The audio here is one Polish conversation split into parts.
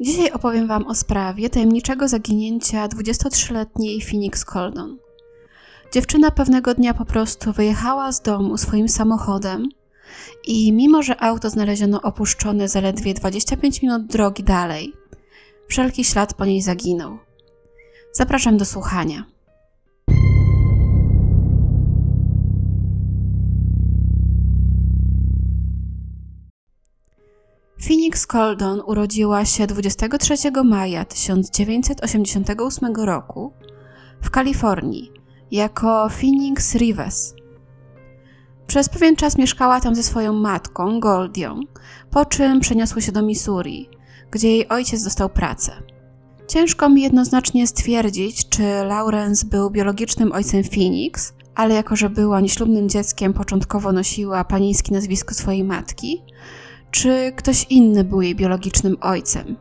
Dzisiaj opowiem Wam o sprawie tajemniczego zaginięcia 23-letniej Phoenix Coldon. Dziewczyna pewnego dnia po prostu wyjechała z domu swoim samochodem i mimo, że auto znaleziono opuszczone zaledwie 25 minut drogi dalej, wszelki ślad po niej zaginął. Zapraszam do słuchania. Phoenix Coldon urodziła się 23 maja 1988 roku w Kalifornii jako Phoenix Rives. Przez pewien czas mieszkała tam ze swoją matką, Goldią, po czym przeniosły się do Missouri, gdzie jej ojciec dostał pracę. Ciężko mi jednoznacznie stwierdzić, czy Lawrence był biologicznym ojcem Phoenix, ale jako że była nieślubnym dzieckiem, początkowo nosiła panieńskie nazwisko swojej matki, czy ktoś inny był jej biologicznym ojcem.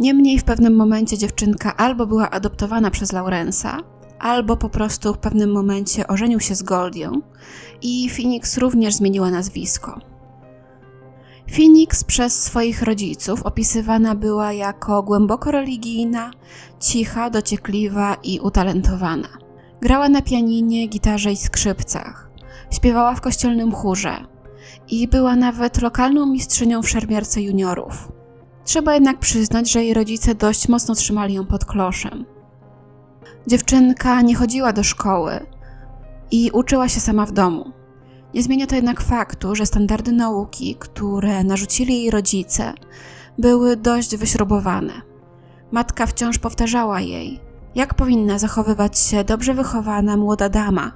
Niemniej w pewnym momencie dziewczynka albo była adoptowana przez Laurensa, albo po prostu w pewnym momencie ożenił się z Goldią i Phoenix również zmieniła nazwisko. Phoenix przez swoich rodziców opisywana była jako głęboko religijna, cicha, dociekliwa i utalentowana. Grała na pianinie, gitarze i skrzypcach. Śpiewała w kościelnym chórze, i była nawet lokalną mistrzynią w szermierce juniorów. Trzeba jednak przyznać, że jej rodzice dość mocno trzymali ją pod kloszem. Dziewczynka nie chodziła do szkoły i uczyła się sama w domu. Nie zmienia to jednak faktu, że standardy nauki, które narzucili jej rodzice, były dość wyśrubowane. Matka wciąż powtarzała jej, jak powinna zachowywać się dobrze wychowana młoda dama,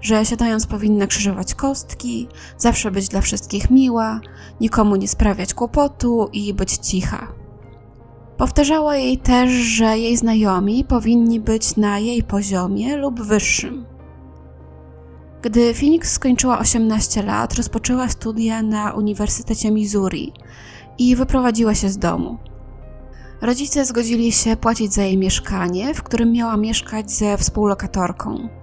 że siadając powinna krzyżować kostki, zawsze być dla wszystkich miła, nikomu nie sprawiać kłopotu i być cicha. Powtarzała jej też, że jej znajomi powinni być na jej poziomie lub wyższym. Gdy Phoenix skończyła 18 lat, rozpoczęła studia na Uniwersytecie Missouri i wyprowadziła się z domu. Rodzice zgodzili się płacić za jej mieszkanie, w którym miała mieszkać ze współlokatorką.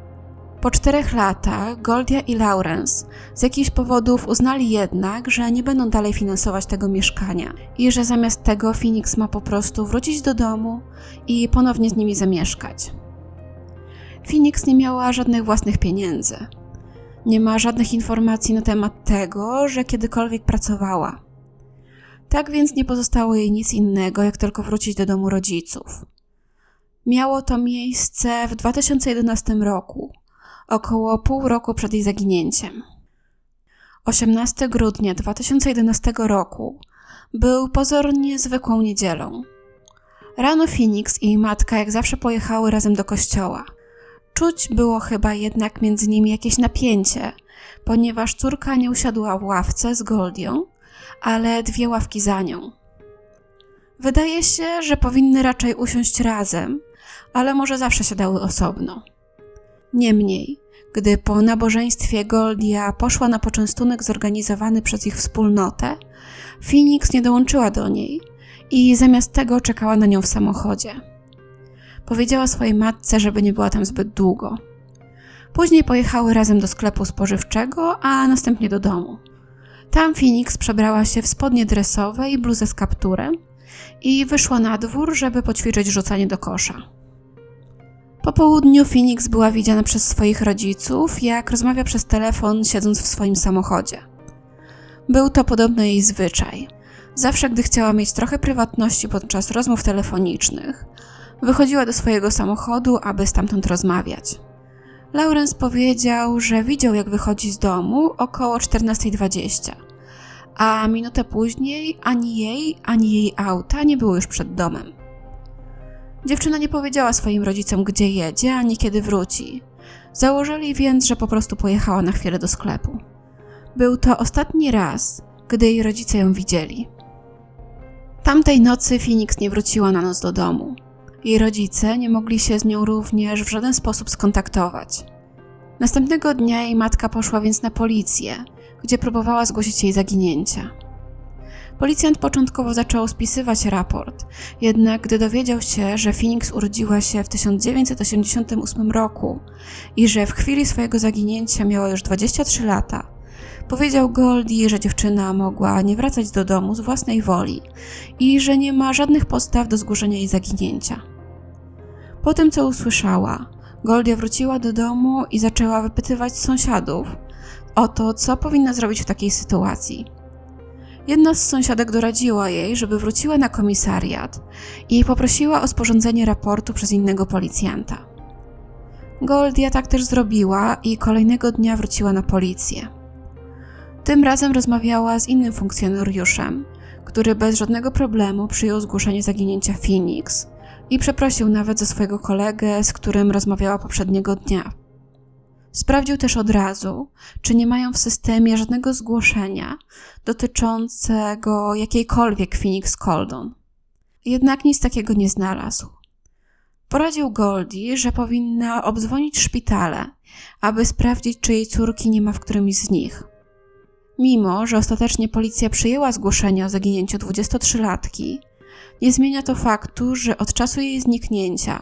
Po czterech latach Goldia i Lawrence z jakichś powodów uznali jednak, że nie będą dalej finansować tego mieszkania i że zamiast tego Phoenix ma po prostu wrócić do domu i ponownie z nimi zamieszkać. Phoenix nie miała żadnych własnych pieniędzy. Nie ma żadnych informacji na temat tego, że kiedykolwiek pracowała. Tak więc nie pozostało jej nic innego, jak tylko wrócić do domu rodziców. Miało to miejsce w 2011 roku około pół roku przed jej zaginięciem. 18 grudnia 2011 roku był pozornie zwykłą niedzielą. Rano Phoenix i jej matka jak zawsze pojechały razem do kościoła. Czuć było chyba jednak między nimi jakieś napięcie, ponieważ córka nie usiadła w ławce z Goldią, ale dwie ławki za nią. Wydaje się, że powinny raczej usiąść razem, ale może zawsze siadały osobno. Niemniej, gdy po nabożeństwie Goldia poszła na poczęstunek zorganizowany przez ich wspólnotę, Phoenix nie dołączyła do niej i zamiast tego czekała na nią w samochodzie. Powiedziała swojej matce, żeby nie była tam zbyt długo. Później pojechały razem do sklepu spożywczego, a następnie do domu. Tam Phoenix przebrała się w spodnie dresowe i bluzę z kapturem i wyszła na dwór, żeby poćwiczyć rzucanie do kosza. Po południu Phoenix była widziana przez swoich rodziców, jak rozmawia przez telefon, siedząc w swoim samochodzie. Był to podobno jej zwyczaj. Zawsze, gdy chciała mieć trochę prywatności podczas rozmów telefonicznych, wychodziła do swojego samochodu, aby stamtąd rozmawiać. Lawrence powiedział, że widział, jak wychodzi z domu około 14.20, a minutę później ani jej, ani jej auta nie było już przed domem. Dziewczyna nie powiedziała swoim rodzicom, gdzie jedzie, ani kiedy wróci. Założyli więc, że po prostu pojechała na chwilę do sklepu. Był to ostatni raz, gdy jej rodzice ją widzieli. Tamtej nocy Phoenix nie wróciła na noc do domu. Jej rodzice nie mogli się z nią również w żaden sposób skontaktować. Następnego dnia jej matka poszła więc na policję, gdzie próbowała zgłosić jej zaginięcia. Policjant początkowo zaczął spisywać raport, jednak gdy dowiedział się, że Phoenix urodziła się w 1988 roku i że w chwili swojego zaginięcia miała już 23 lata, Powiedział Goldie, że dziewczyna mogła nie wracać do domu z własnej woli i że nie ma żadnych podstaw do zgłoszenia jej zaginięcia. Po tym, co usłyszała, Goldia wróciła do domu i zaczęła wypytywać sąsiadów o to, co powinna zrobić w takiej sytuacji. Jedna z sąsiadek doradziła jej, żeby wróciła na komisariat i poprosiła o sporządzenie raportu przez innego policjanta. Goldia tak też zrobiła i kolejnego dnia wróciła na policję. Tym razem rozmawiała z innym funkcjonariuszem, który bez żadnego problemu przyjął zgłoszenie zaginięcia Phoenix i przeprosił nawet za swojego kolegę, z którym rozmawiała poprzedniego dnia. Sprawdził też od razu, czy nie mają w systemie żadnego zgłoszenia dotyczącego jakiejkolwiek Phoenix Coldon. Jednak nic takiego nie znalazł. Poradził Goldie, że powinna obdzwonić szpitale, aby sprawdzić, czy jej córki nie ma w którymś z nich. Mimo, że ostatecznie policja przyjęła zgłoszenie o zaginięciu 23-latki, nie zmienia to faktu, że od czasu jej zniknięcia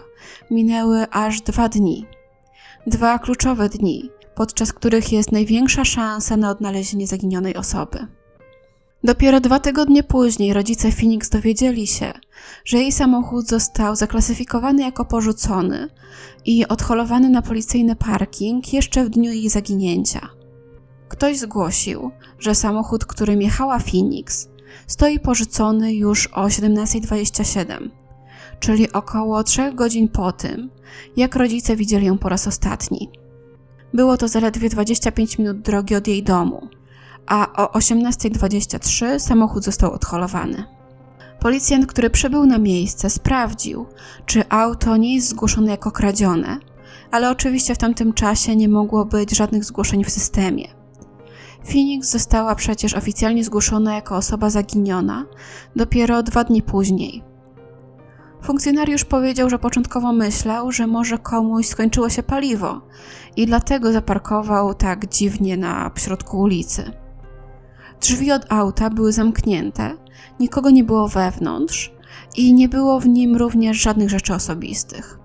minęły aż dwa dni. Dwa kluczowe dni, podczas których jest największa szansa na odnalezienie zaginionej osoby. Dopiero dwa tygodnie później rodzice Phoenix dowiedzieli się, że jej samochód został zaklasyfikowany jako porzucony i odholowany na policyjny parking jeszcze w dniu jej zaginięcia. Ktoś zgłosił, że samochód, którym jechała Phoenix, stoi porzucony już o 17.27, czyli około 3 godzin po tym, jak rodzice widzieli ją po raz ostatni. Było to zaledwie 25 minut drogi od jej domu, a o 18.23 samochód został odholowany. Policjant, który przybył na miejsce, sprawdził, czy auto nie jest zgłoszone jako kradzione, ale oczywiście w tamtym czasie nie mogło być żadnych zgłoszeń w systemie. Phoenix została przecież oficjalnie zgłoszona jako osoba zaginiona dopiero dwa dni później. Funkcjonariusz powiedział, że początkowo myślał, że może komuś skończyło się paliwo i dlatego zaparkował tak dziwnie na środku ulicy. Drzwi od auta były zamknięte, nikogo nie było wewnątrz i nie było w nim również żadnych rzeczy osobistych.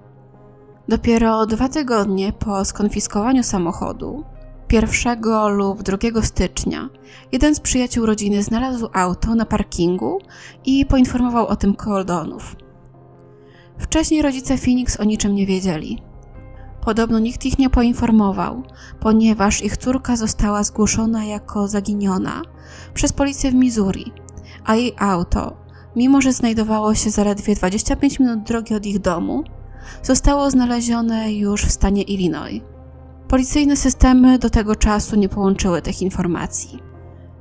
Dopiero dwa tygodnie po skonfiskowaniu samochodu 1 lub 2 stycznia jeden z przyjaciół rodziny znalazł auto na parkingu i poinformował o tym Coldonów. Wcześniej rodzice Phoenix o niczym nie wiedzieli. Podobno nikt ich nie poinformował, ponieważ ich córka została zgłoszona jako zaginiona przez policję w Missouri, a jej auto, mimo że znajdowało się zaledwie 25 minut drogi od ich domu, zostało znalezione już w stanie Illinois. Policyjne systemy do tego czasu nie połączyły tych informacji.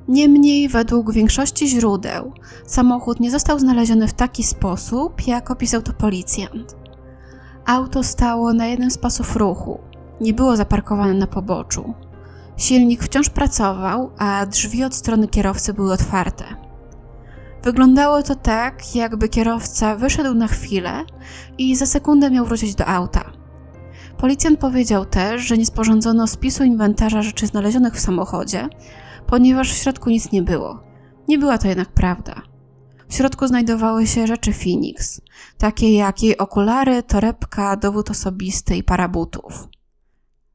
Niemniej, według większości źródeł, samochód nie został znaleziony w taki sposób, jak opisał to policjant. Auto stało na jednym z pasów ruchu, nie było zaparkowane na poboczu. Silnik wciąż pracował, a drzwi od strony kierowcy były otwarte. Wyglądało to tak, jakby kierowca wyszedł na chwilę i za sekundę miał wrócić do auta. Policjant powiedział też, że nie sporządzono spisu inwentarza rzeczy znalezionych w samochodzie, ponieważ w środku nic nie było. Nie była to jednak prawda. W środku znajdowały się rzeczy Phoenix, takie jak jej okulary, torebka, dowód osobisty i para butów.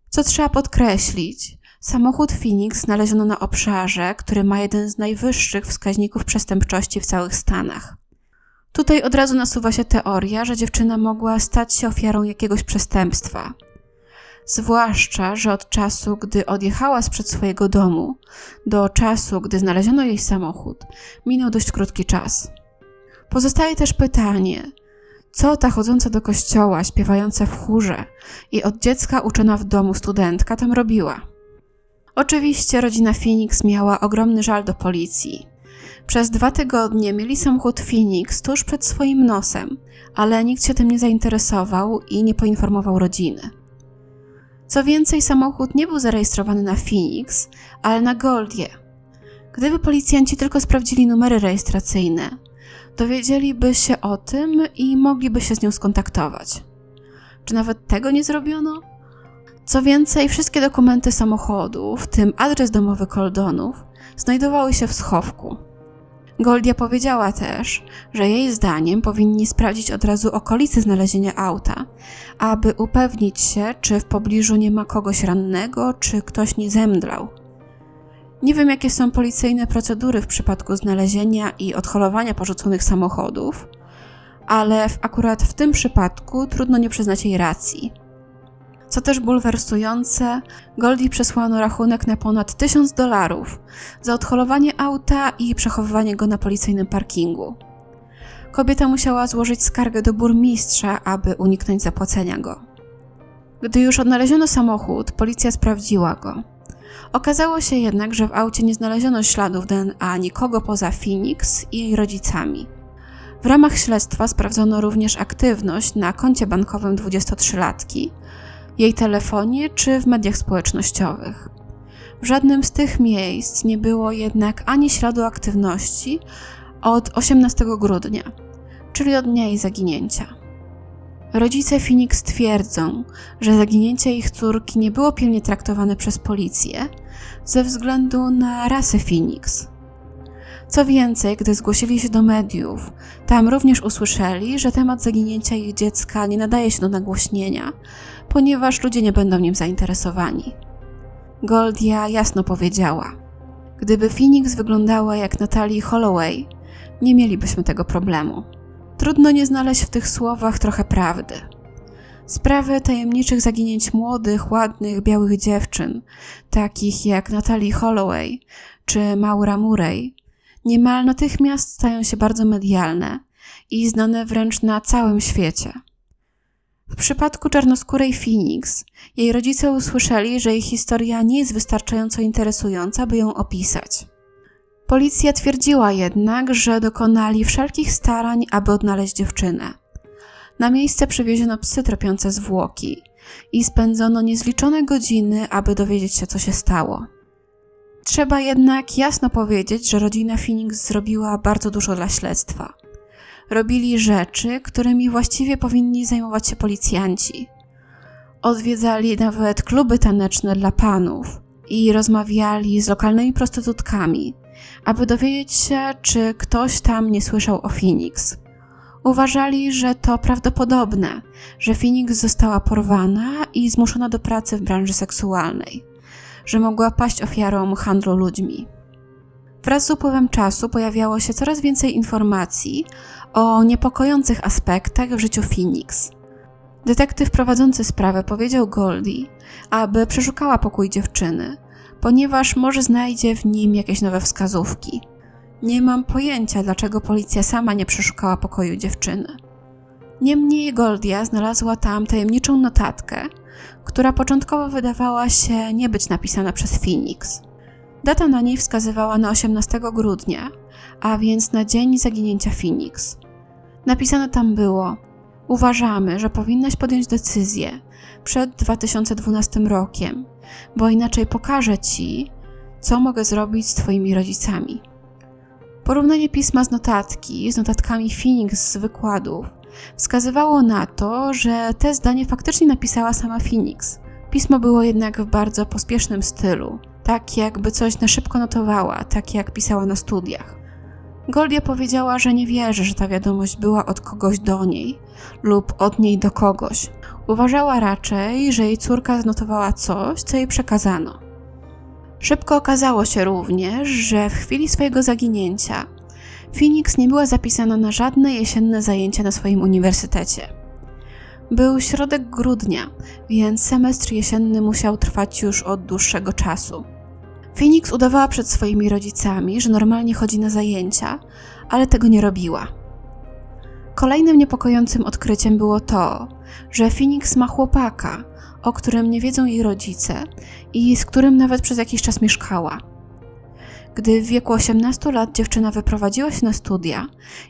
Co trzeba podkreślić, samochód Phoenix znaleziono na obszarze, który ma jeden z najwyższych wskaźników przestępczości w całych Stanach. Tutaj od razu nasuwa się teoria, że dziewczyna mogła stać się ofiarą jakiegoś przestępstwa. Zwłaszcza, że od czasu, gdy odjechała sprzed swojego domu, do czasu, gdy znaleziono jej samochód, minął dość krótki czas. Pozostaje też pytanie, co ta chodząca do kościoła, śpiewająca w chórze i od dziecka uczona w domu studentka tam robiła? Oczywiście rodzina Phoenix miała ogromny żal do policji. Przez dwa tygodnie mieli samochód Phoenix tuż przed swoim nosem, ale nikt się tym nie zainteresował i nie poinformował rodziny. Co więcej, samochód nie był zarejestrowany na Phoenix, ale na Goldie. Gdyby policjanci tylko sprawdzili numery rejestracyjne, dowiedzieliby się o tym i mogliby się z nią skontaktować. Czy nawet tego nie zrobiono? Co więcej, wszystkie dokumenty samochodu, w tym adres domowy Coldonów, znajdowały się w schowku. Goldia powiedziała też, że jej zdaniem powinni sprawdzić od razu okolice znalezienia auta, aby upewnić się, czy w pobliżu nie ma kogoś rannego, czy ktoś nie zemdlał. Nie wiem, jakie są policyjne procedury w przypadku znalezienia i odholowania porzuconych samochodów, ale akurat w tym przypadku trudno nie przyznać jej racji. Co też bulwersujące, Goldie przesłano rachunek na ponad 1000 dolarów za odholowanie auta i przechowywanie go na policyjnym parkingu. Kobieta musiała złożyć skargę do burmistrza, aby uniknąć zapłacenia go. Gdy już odnaleziono samochód, policja sprawdziła go. Okazało się jednak, że w aucie nie znaleziono śladów DNA nikogo poza Phoenix i jej rodzicami. W ramach śledztwa sprawdzono również aktywność na koncie bankowym 23-latki, jej telefonie czy w mediach społecznościowych. W żadnym z tych miejsc nie było jednak ani śladu aktywności od 18 grudnia, czyli od dnia jej zaginięcia. Rodzice Phoenix twierdzą, że zaginięcie ich córki nie było pilnie traktowane przez policję ze względu na rasę Phoenix. Co więcej, gdy zgłosili się do mediów, tam również usłyszeli, że temat zaginięcia ich dziecka nie nadaje się do nagłośnienia, ponieważ ludzie nie będą nim zainteresowani. Goldia jasno powiedziała: Gdyby Phoenix wyglądała jak Natalie Holloway, nie mielibyśmy tego problemu. Trudno nie znaleźć w tych słowach trochę prawdy. Sprawy tajemniczych zaginięć młodych, ładnych, białych dziewczyn, takich jak Natalie Holloway czy Maura Murray, niemal natychmiast stają się bardzo medialne i znane wręcz na całym świecie. W przypadku czarnoskórej Phoenix, jej rodzice usłyszeli, że jej historia nie jest wystarczająco interesująca, by ją opisać. Policja twierdziła jednak, że dokonali wszelkich starań, aby odnaleźć dziewczynę. Na miejsce przywieziono psy tropiące zwłoki i spędzono niezliczone godziny, aby dowiedzieć się, co się stało. Trzeba jednak jasno powiedzieć, że rodzina Phoenix zrobiła bardzo dużo dla śledztwa. Robili rzeczy, którymi właściwie powinni zajmować się policjanci. Odwiedzali nawet kluby taneczne dla panów i rozmawiali z lokalnymi prostytutkami, aby dowiedzieć się, czy ktoś tam nie słyszał o Phoenix. Uważali, że to prawdopodobne, że Phoenix została porwana i zmuszona do pracy w branży seksualnej, że mogła paść ofiarą handlu ludźmi. Wraz z upływem czasu pojawiało się coraz więcej informacji o niepokojących aspektach w życiu Phoenix. Detektyw prowadzący sprawę powiedział Goldie, aby przeszukała pokój dziewczyny, ponieważ może znajdzie w nim jakieś nowe wskazówki. Nie mam pojęcia, dlaczego policja sama nie przeszukała pokoju dziewczyny. Niemniej Goldia znalazła tam tajemniczą notatkę, która początkowo wydawała się nie być napisana przez Phoenix. Data na niej wskazywała na 18 grudnia, a więc na dzień zaginięcia Phoenix. Napisane tam było: Uważamy, że powinnaś podjąć decyzję przed 2012 rokiem, bo inaczej pokażę ci, co mogę zrobić z twoimi rodzicami. Porównanie pisma z notatki z notatkami Phoenix z wykładów wskazywało na to, że te zdanie faktycznie napisała sama Phoenix. Pismo było jednak w bardzo pospiesznym stylu, tak jakby coś na szybko notowała, tak jak pisała na studiach. Goldia powiedziała, że nie wierzy, że ta wiadomość była od kogoś do niej lub od niej do kogoś. Uważała raczej, że jej córka zanotowała coś, co jej przekazano. Szybko okazało się również, że w chwili swojego zaginięcia Phoenix nie była zapisana na żadne jesienne zajęcia na swoim uniwersytecie. Był środek grudnia, więc semestr jesienny musiał trwać już od dłuższego czasu. Phoenix udawała przed swoimi rodzicami, że normalnie chodzi na zajęcia, ale tego nie robiła. Kolejnym niepokojącym odkryciem było to, że Phoenix ma chłopaka, o którym nie wiedzą jej rodzice i z którym nawet przez jakiś czas mieszkała. Gdy w wieku 18 lat dziewczyna wyprowadziła się na studia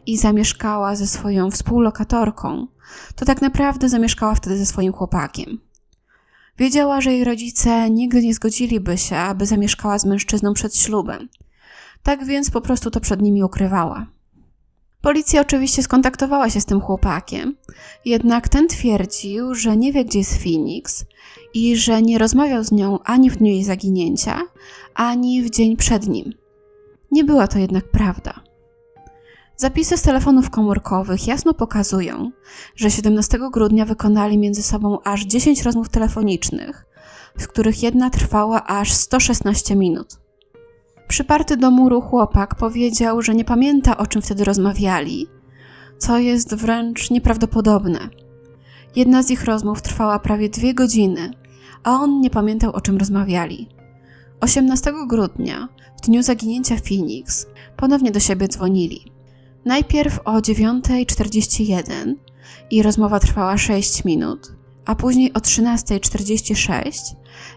i zamieszkała ze swoją współlokatorką, to tak naprawdę zamieszkała wtedy ze swoim chłopakiem. Wiedziała, że jej rodzice nigdy nie zgodziliby się, aby zamieszkała z mężczyzną przed ślubem. Tak więc po prostu to przed nimi ukrywała. Policja oczywiście skontaktowała się z tym chłopakiem, jednak ten twierdził, że nie wie, gdzie jest Phoenix i że nie rozmawiał z nią ani w dniu jej zaginięcia, ani w dzień przed nim. Nie była to jednak prawda. Zapisy z telefonów komórkowych jasno pokazują, że 17 grudnia wykonali między sobą aż 10 rozmów telefonicznych, z których jedna trwała aż 116 minut. Przyparty do muru chłopak powiedział, że nie pamięta o czym wtedy rozmawiali, co jest wręcz nieprawdopodobne. Jedna z ich rozmów trwała prawie dwie godziny, a on nie pamiętał o czym rozmawiali. 18 grudnia, w dniu zaginięcia Phoenix, ponownie do siebie dzwonili. Najpierw o 9.41 i rozmowa trwała 6 minut, a później o 13.46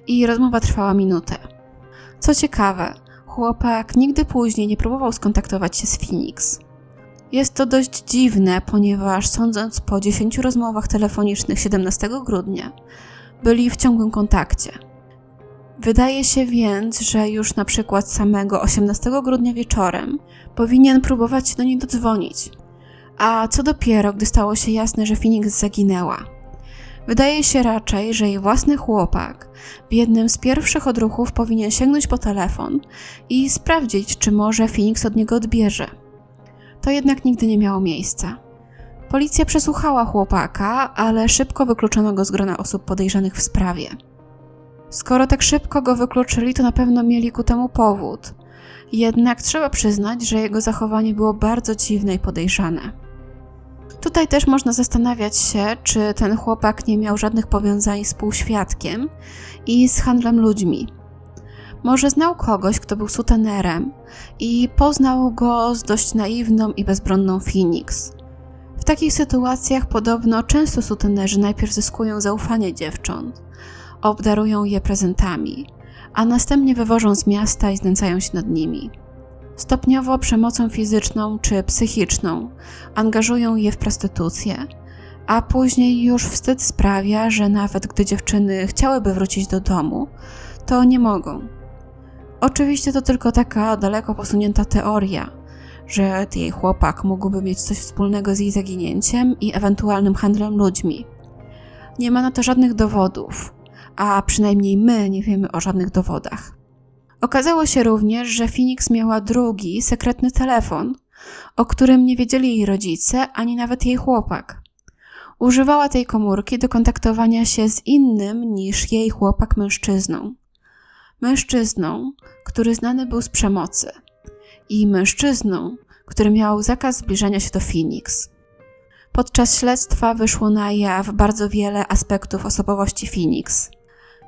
i rozmowa trwała minutę. Co ciekawe, chłopak nigdy później nie próbował skontaktować się z Phoenix. Jest to dość dziwne, ponieważ sądząc po 10 rozmowach telefonicznych 17 grudnia, byli w ciągłym kontakcie. Wydaje się więc, że już na przykład samego 18 grudnia wieczorem powinien próbować do niej dodzwonić. A co dopiero, gdy stało się jasne, że Phoenix zaginęła. Wydaje się raczej, że jej własny chłopak w jednym z pierwszych odruchów powinien sięgnąć po telefon i sprawdzić, czy może Phoenix od niego odbierze. To jednak nigdy nie miało miejsca. Policja przesłuchała chłopaka, ale szybko wykluczono go z grona osób podejrzanych w sprawie. Skoro tak szybko go wykluczyli, to na pewno mieli ku temu powód. Jednak trzeba przyznać, że jego zachowanie było bardzo dziwne i podejrzane. Tutaj też można zastanawiać się, czy ten chłopak nie miał żadnych powiązań z półświadkiem i z handlem ludźmi. Może znał kogoś, kto był sutenerem i poznał go z dość naiwną i bezbronną Phoenix. W takich sytuacjach podobno często sutenerzy najpierw zyskują zaufanie dziewcząt, obdarują je prezentami, a następnie wywożą z miasta i znęcają się nad nimi. Stopniowo przemocą fizyczną czy psychiczną angażują je w prostytucję, a później już wstyd sprawia, że nawet gdy dziewczyny chciałyby wrócić do domu, to nie mogą. Oczywiście to tylko taka daleko posunięta teoria, że jej chłopak mógłby mieć coś wspólnego z jej zaginięciem i ewentualnym handlem ludźmi. Nie ma na to żadnych dowodów, a przynajmniej my nie wiemy o żadnych dowodach. Okazało się również, że Phoenix miała drugi, sekretny telefon, o którym nie wiedzieli jej rodzice ani nawet jej chłopak. Używała tej komórki do kontaktowania się z innym niż jej chłopak mężczyzną. Mężczyzną, który znany był z przemocy, i mężczyzną, który miał zakaz zbliżania się do Phoenix. Podczas śledztwa wyszło na jaw bardzo wiele aspektów osobowości Phoenix.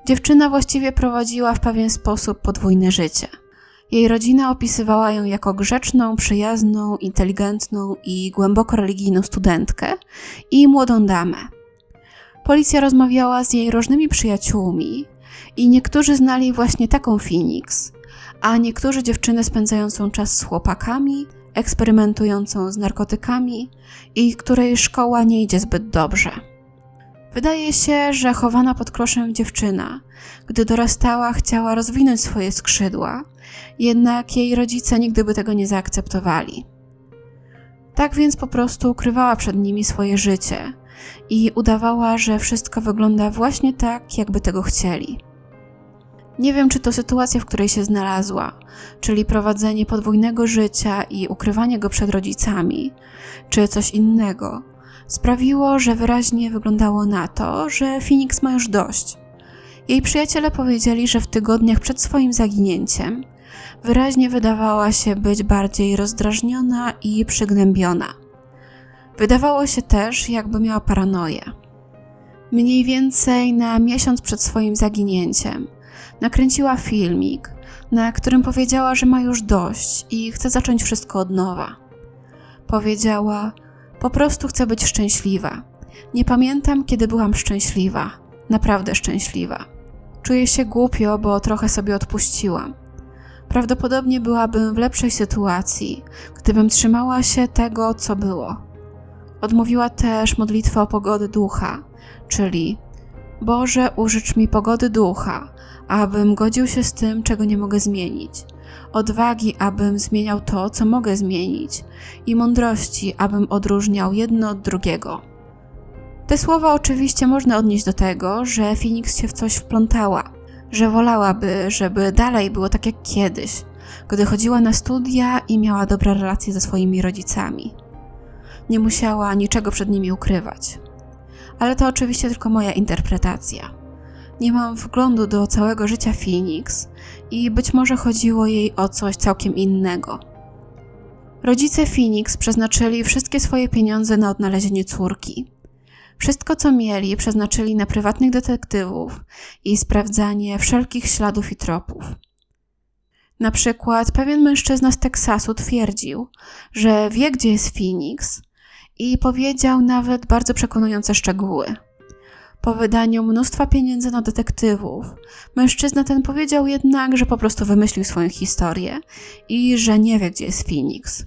Dziewczyna właściwie prowadziła w pewien sposób podwójne życie. Jej rodzina opisywała ją jako grzeczną, przyjazną, inteligentną i głęboko religijną studentkę i młodą damę. Policja rozmawiała z jej różnymi przyjaciółmi i niektórzy znali właśnie taką Phoenix, a niektórzy dziewczynę spędzającą czas z chłopakami, eksperymentującą z narkotykami i której szkoła nie idzie zbyt dobrze. Wydaje się, że chowana pod kloszem dziewczyna, gdy dorastała, chciała rozwinąć swoje skrzydła, jednak jej rodzice nigdy by tego nie zaakceptowali. Tak więc po prostu ukrywała przed nimi swoje życie i udawała, że wszystko wygląda właśnie tak, jakby tego chcieli. Nie wiem, czy to sytuacja, w której się znalazła, czyli prowadzenie podwójnego życia i ukrywanie go przed rodzicami, czy coś innego, sprawiło, że wyraźnie wyglądało na to, że Phoenix ma już dość. Jej przyjaciele powiedzieli, że w tygodniach przed swoim zaginięciem wyraźnie wydawała się być bardziej rozdrażniona i przygnębiona. Wydawało się też, jakby miała paranoję. Mniej więcej na miesiąc przed swoim zaginięciem nakręciła filmik, na którym powiedziała, że ma już dość i chce zacząć wszystko od nowa. Powiedziała: Po prostu chcę być szczęśliwa. Nie pamiętam, kiedy byłam szczęśliwa, naprawdę szczęśliwa. Czuję się głupio, bo trochę sobie odpuściłam. Prawdopodobnie byłabym w lepszej sytuacji, gdybym trzymała się tego, co było. Odmówiła też modlitwę o pogodę ducha, czyli Boże, użycz mi pogody ducha, abym godził się z tym, czego nie mogę zmienić, odwagi, abym zmieniał to, co mogę zmienić, i mądrości, abym odróżniał jedno od drugiego. Te słowa oczywiście można odnieść do tego, że Phoenix się w coś wplątała, że wolałaby, żeby dalej było tak jak kiedyś, gdy chodziła na studia i miała dobre relacje ze swoimi rodzicami. Nie musiała niczego przed nimi ukrywać. Ale to oczywiście tylko moja interpretacja. Nie mam wglądu do całego życia Phoenix i być może chodziło jej o coś całkiem innego. Rodzice Phoenix przeznaczyli wszystkie swoje pieniądze na odnalezienie córki. Wszystko, co mieli, przeznaczyli na prywatnych detektywów i sprawdzanie wszelkich śladów i tropów. Na przykład pewien mężczyzna z Teksasu twierdził, że wie, gdzie jest Phoenix i powiedział nawet bardzo przekonujące szczegóły. Po wydaniu mnóstwa pieniędzy na detektywów, mężczyzna ten powiedział jednak, że po prostu wymyślił swoją historię i że nie wie, gdzie jest Phoenix.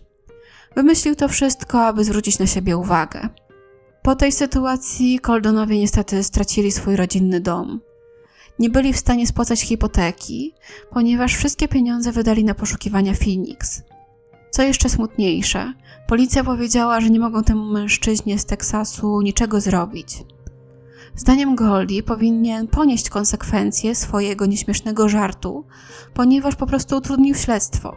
Wymyślił to wszystko, aby zwrócić na siebie uwagę. Po tej sytuacji Coldonowie niestety stracili swój rodzinny dom. Nie byli w stanie spłacać hipoteki, ponieważ wszystkie pieniądze wydali na poszukiwania Phoenix. Co jeszcze smutniejsze, policja powiedziała, że nie mogą temu mężczyźnie z Teksasu niczego zrobić. Zdaniem Goldie powinien ponieść konsekwencje swojego nieśmiesznego żartu, ponieważ po prostu utrudnił śledztwo.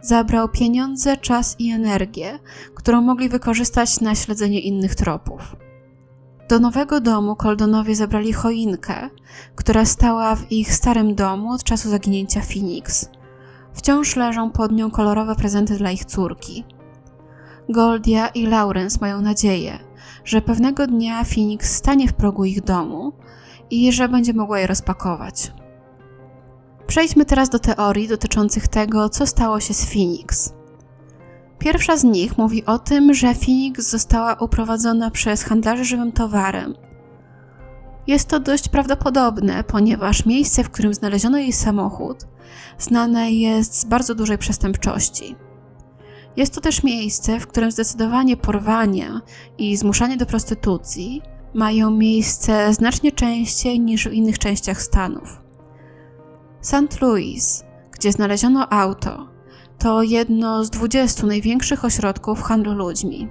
Zabrał pieniądze, czas i energię, którą mogli wykorzystać na śledzenie innych tropów. Do nowego domu Coldonowie zabrali choinkę, która stała w ich starym domu od czasu zaginięcia Phoenix. Wciąż leżą pod nią kolorowe prezenty dla ich córki. Goldia i Lawrence mają nadzieję, że pewnego dnia Phoenix stanie w progu ich domu i że będzie mogła je rozpakować. Przejdźmy teraz do teorii dotyczących tego, co stało się z Phoenix. Pierwsza z nich mówi o tym, że Phoenix została uprowadzona przez handlarzy żywym towarem. Jest to dość prawdopodobne, ponieważ miejsce, w którym znaleziono jej samochód, znane jest z bardzo dużej przestępczości. Jest to też miejsce, w którym zdecydowanie porwania i zmuszanie do prostytucji mają miejsce znacznie częściej niż w innych częściach Stanów. St. Louis, gdzie znaleziono auto, to jedno z 20 największych ośrodków handlu ludźmi.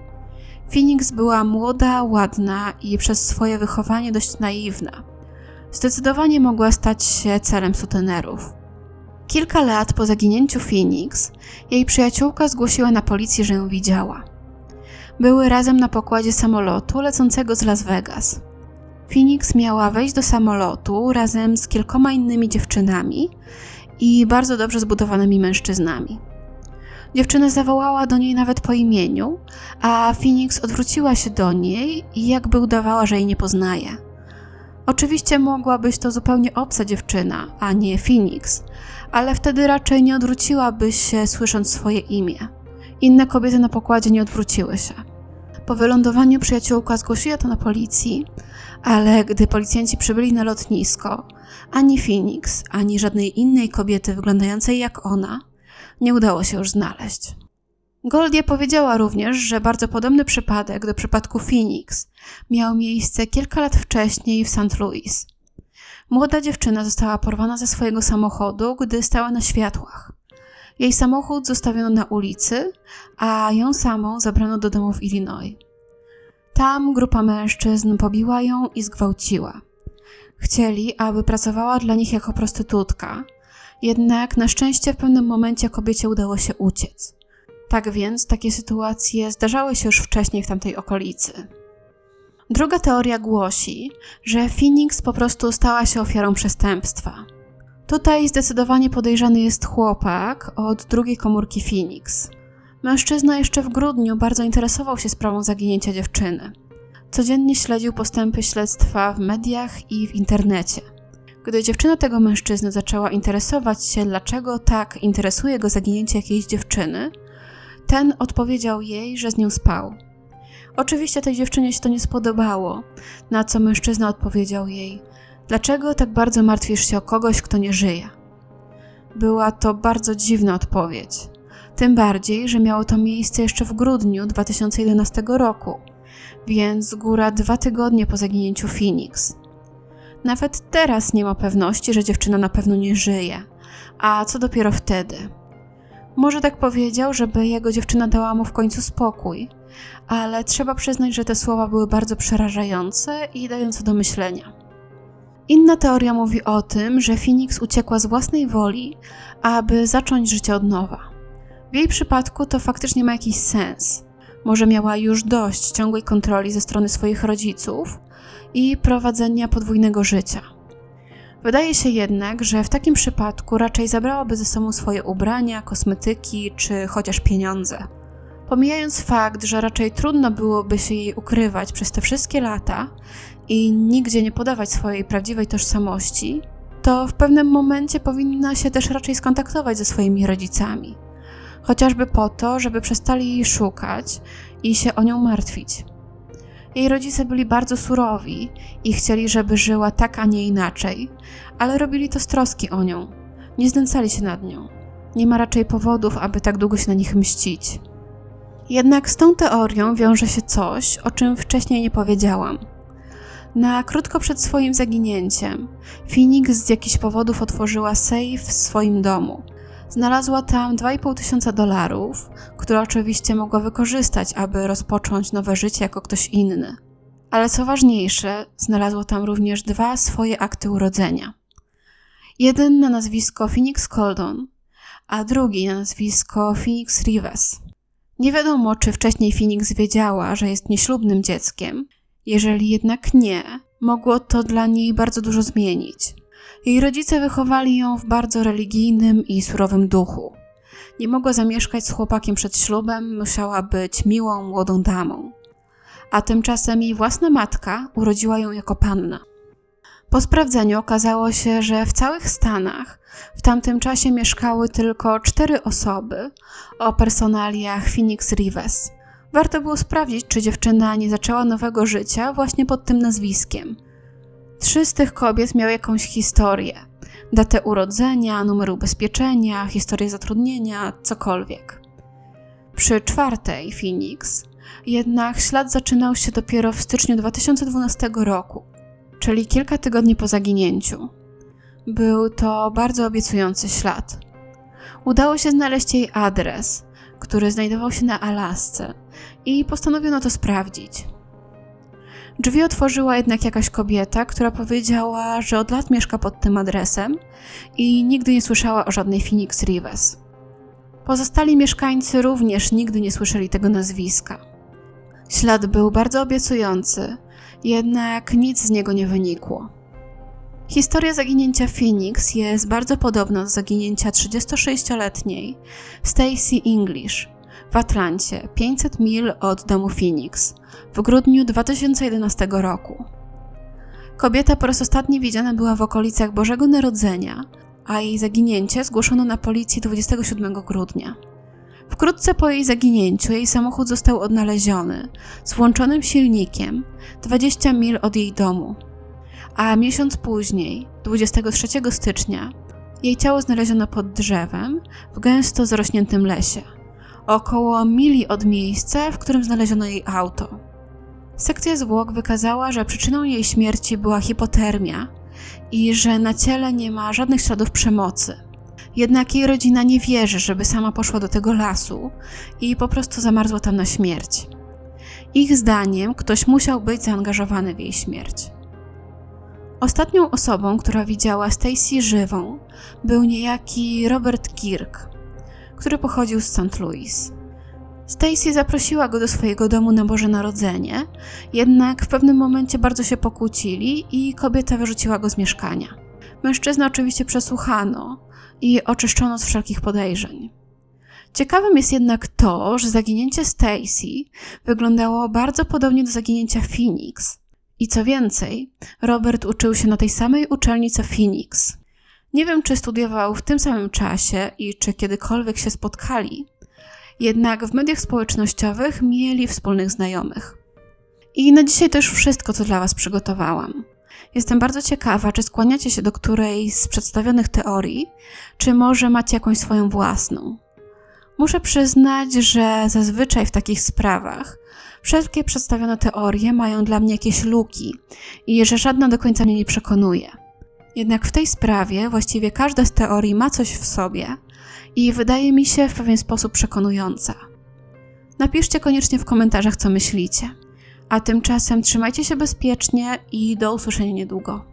Phoenix była młoda, ładna i przez swoje wychowanie dość naiwna. Zdecydowanie mogła stać się celem sutenerów. Kilka lat po zaginięciu Phoenix, jej przyjaciółka zgłosiła na policję, że ją widziała. Były razem na pokładzie samolotu lecącego z Las Vegas. Phoenix miała wejść do samolotu razem z kilkoma innymi dziewczynami i bardzo dobrze zbudowanymi mężczyznami. Dziewczyna zawołała do niej nawet po imieniu, a Phoenix odwróciła się do niej i jakby udawała, że jej nie poznaje. Oczywiście mogła być to zupełnie obca dziewczyna, a nie Phoenix, ale wtedy raczej nie odwróciłaby się, słysząc swoje imię. Inne kobiety na pokładzie nie odwróciły się. Po wylądowaniu przyjaciółka zgłosiła to na policji, ale gdy policjanci przybyli na lotnisko, ani Phoenix, ani żadnej innej kobiety wyglądającej jak ona nie udało się już znaleźć. Goldie powiedziała również, że bardzo podobny przypadek do przypadku Phoenix miał miejsce kilka lat wcześniej w St. Louis. Młoda dziewczyna została porwana ze swojego samochodu, gdy stała na światłach. Jej samochód zostawiono na ulicy, a ją samą zabrano do domu w Illinois. Tam grupa mężczyzn pobiła ją i zgwałciła. Chcieli, aby pracowała dla nich jako prostytutka, jednak na szczęście w pewnym momencie kobiecie udało się uciec. Tak więc takie sytuacje zdarzały się już wcześniej w tamtej okolicy. Druga teoria głosi, że Phoenix po prostu stała się ofiarą przestępstwa. Tutaj zdecydowanie podejrzany jest chłopak od drugiej komórki Phoenix. Mężczyzna jeszcze w grudniu bardzo interesował się sprawą zaginięcia dziewczyny. Codziennie śledził postępy śledztwa w mediach i w internecie. Gdy dziewczyna tego mężczyzny zaczęła interesować się, dlaczego tak interesuje go zaginięcie jakiejś dziewczyny, ten odpowiedział jej, że z nią spał. Oczywiście tej dziewczynie się to nie spodobało, na co mężczyzna odpowiedział jej: Dlaczego tak bardzo martwisz się o kogoś, kto nie żyje? Była to bardzo dziwna odpowiedź. Tym bardziej, że miało to miejsce jeszcze w grudniu 2011 roku, więc góra dwa tygodnie po zaginięciu Phoenix. Nawet teraz nie ma pewności, że dziewczyna na pewno nie żyje, a co dopiero wtedy. Może tak powiedział, żeby jego dziewczyna dała mu w końcu spokój, ale trzeba przyznać, że te słowa były bardzo przerażające i dające do myślenia. Inna teoria mówi o tym, że Phoenix uciekła z własnej woli, aby zacząć życie od nowa. W jej przypadku to faktycznie ma jakiś sens. Może miała już dość ciągłej kontroli ze strony swoich rodziców i prowadzenia podwójnego życia. Wydaje się jednak, że w takim przypadku raczej zabrałaby ze sobą swoje ubrania, kosmetyki czy chociaż pieniądze. Pomijając fakt, że raczej trudno byłoby się jej ukrywać przez te wszystkie lata i nigdzie nie podawać swojej prawdziwej tożsamości, to w pewnym momencie powinna się też raczej skontaktować ze swoimi rodzicami. Chociażby po to, żeby przestali jej szukać i się o nią martwić. Jej rodzice byli bardzo surowi i chcieli, żeby żyła tak, a nie inaczej, ale robili to z troski o nią. Nie znęcali się nad nią. Nie ma raczej powodów, aby tak długo się na nich mścić. Jednak z tą teorią wiąże się coś, o czym wcześniej nie powiedziałam. Na krótko przed swoim zaginięciem, Phoenix z jakichś powodów otworzyła safe w swoim domu. Znalazła tam 2,5 tysiąca dolarów, które oczywiście mogła wykorzystać, aby rozpocząć nowe życie jako ktoś inny. Ale co ważniejsze, znalazła tam również dwa swoje akty urodzenia. Jeden na nazwisko Phoenix Coldon, a drugi na nazwisko Phoenix Rives. Nie wiadomo, czy wcześniej Phoenix wiedziała, że jest nieślubnym dzieckiem. Jeżeli jednak nie, mogło to dla niej bardzo dużo zmienić. Jej rodzice wychowali ją w bardzo religijnym i surowym duchu. Nie mogła zamieszkać z chłopakiem przed ślubem, musiała być miłą, młodą damą. A tymczasem jej własna matka urodziła ją jako panna. Po sprawdzeniu okazało się, że w całych Stanach w tamtym czasie mieszkały tylko cztery osoby o personaliach Phoenix Rives. Warto było sprawdzić, czy dziewczyna nie zaczęła nowego życia właśnie pod tym nazwiskiem. Trzy z tych kobiet miały jakąś historię. Datę urodzenia, numer ubezpieczenia, historię zatrudnienia, cokolwiek. Przy czwartej, Phoenix, jednak ślad zaczynał się dopiero w styczniu 2012 roku, czyli kilka tygodni po zaginięciu. Był to bardzo obiecujący ślad. Udało się znaleźć jej adres, który znajdował się na Alasce, i postanowiono to sprawdzić. Drzwi otworzyła jednak jakaś kobieta, która powiedziała, że od lat mieszka pod tym adresem i nigdy nie słyszała o żadnej Phoenix Rives. Pozostali mieszkańcy również nigdy nie słyszeli tego nazwiska. Ślad był bardzo obiecujący, jednak nic z niego nie wynikło. Historia zaginięcia Phoenix jest bardzo podobna do zaginięcia 36-letniej Stacy English w Atlancie, 500 mil od domu Phoenix, w grudniu 2011 roku. Kobieta po raz ostatni widziana była w okolicach Bożego Narodzenia, a jej zaginięcie zgłoszono na policji 27 grudnia. Wkrótce po jej zaginięciu jej samochód został odnaleziony z włączonym silnikiem 20 mil od jej domu a miesiąc później, 23 stycznia, jej ciało znaleziono pod drzewem w gęsto zarośniętym lesie, około mili od miejsca, w którym znaleziono jej auto. Sekcja zwłok wykazała, że przyczyną jej śmierci była hipotermia i że na ciele nie ma żadnych śladów przemocy. Jednak jej rodzina nie wierzy, żeby sama poszła do tego lasu i po prostu zamarzła tam na śmierć. Ich zdaniem ktoś musiał być zaangażowany w jej śmierć. Ostatnią osobą, która widziała Stacy żywą, był niejaki Robert Kirk, który pochodził z St. Louis. Stacy zaprosiła go do swojego domu na Boże Narodzenie, jednak w pewnym momencie bardzo się pokłócili i kobieta wyrzuciła go z mieszkania. Mężczyznę oczywiście przesłuchano i oczyszczono z wszelkich podejrzeń. Ciekawym jest jednak to, że zaginięcie Stacy wyglądało bardzo podobnie do zaginięcia Phoenix, i co więcej, Robert uczył się na tej samej uczelni co Phoenix. Nie wiem, czy studiował w tym samym czasie i czy kiedykolwiek się spotkali, jednak w mediach społecznościowych mieli wspólnych znajomych. I na dzisiaj to już wszystko, co dla Was przygotowałam. Jestem bardzo ciekawa, czy skłaniacie się do którejś z przedstawionych teorii, czy może macie jakąś swoją własną. Muszę przyznać, że zazwyczaj w takich sprawach Wszelkie przedstawione teorie mają dla mnie jakieś luki i że żadna do końca mnie nie przekonuje. Jednak w tej sprawie właściwie każda z teorii ma coś w sobie i wydaje mi się w pewien sposób przekonująca. Napiszcie koniecznie w komentarzach, co myślicie. A tymczasem trzymajcie się bezpiecznie i do usłyszenia niedługo.